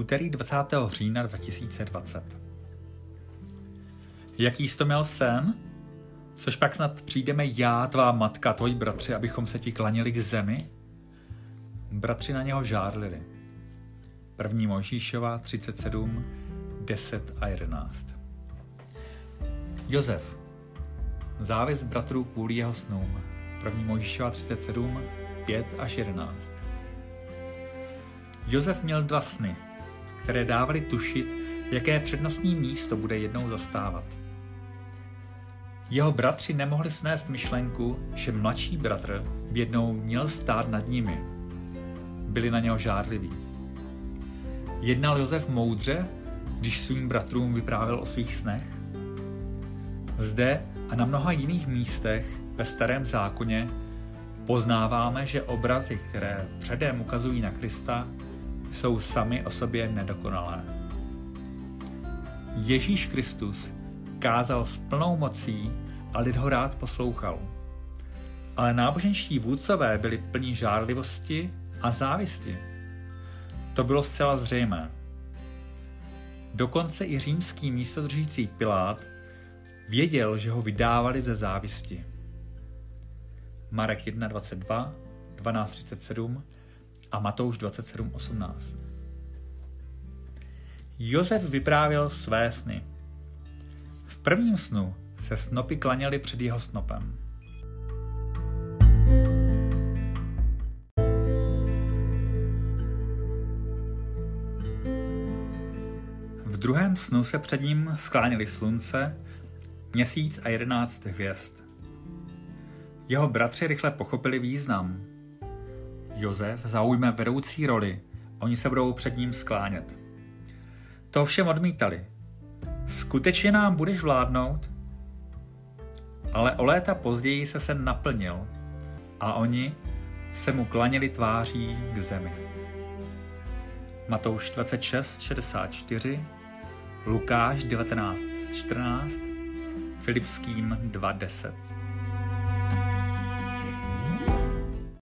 úterý 20. října 2020. Jaký jsi to měl sen? Což pak snad přijdeme já, tvá matka, tvoji bratři, abychom se ti klanili k zemi? Bratři na něho žárlili. První Možíšova 37, 10 a 11. Josef. Závis bratrů kvůli jeho snům. První Možíšova 37, 5 až 11. Josef měl dva sny, které dávali tušit, jaké přednostní místo bude jednou zastávat. Jeho bratři nemohli snést myšlenku, že mladší bratr by jednou měl stát nad nimi. Byli na něho žárliví. Jednal Josef moudře, když svým bratrům vyprávěl o svých snech? Zde a na mnoha jiných místech ve starém zákoně poznáváme, že obrazy, které předem ukazují na Krista, jsou sami o sobě nedokonalé. Ježíš Kristus kázal s plnou mocí a lid ho rád poslouchal. Ale náboženští vůdcové byli plní žárlivosti a závisti. To bylo zcela zřejmé. Dokonce i římský místodržící Pilát věděl, že ho vydávali ze závisti. Marek 1.22, 12.37 a Matouš 27.18. Josef vyprávěl své sny. V prvním snu se snopy klaněly před jeho snopem. V druhém snu se před ním skláněly slunce, měsíc a jedenáct hvězd. Jeho bratři rychle pochopili význam. Josef zaujme vedoucí roli, oni se budou před ním sklánět. To všem odmítali. Skutečně nám budeš vládnout? Ale o léta později se sen naplnil a oni se mu klanili tváří k zemi. Matouš 26, 64, Lukáš 19, 14, Filipským 2.10.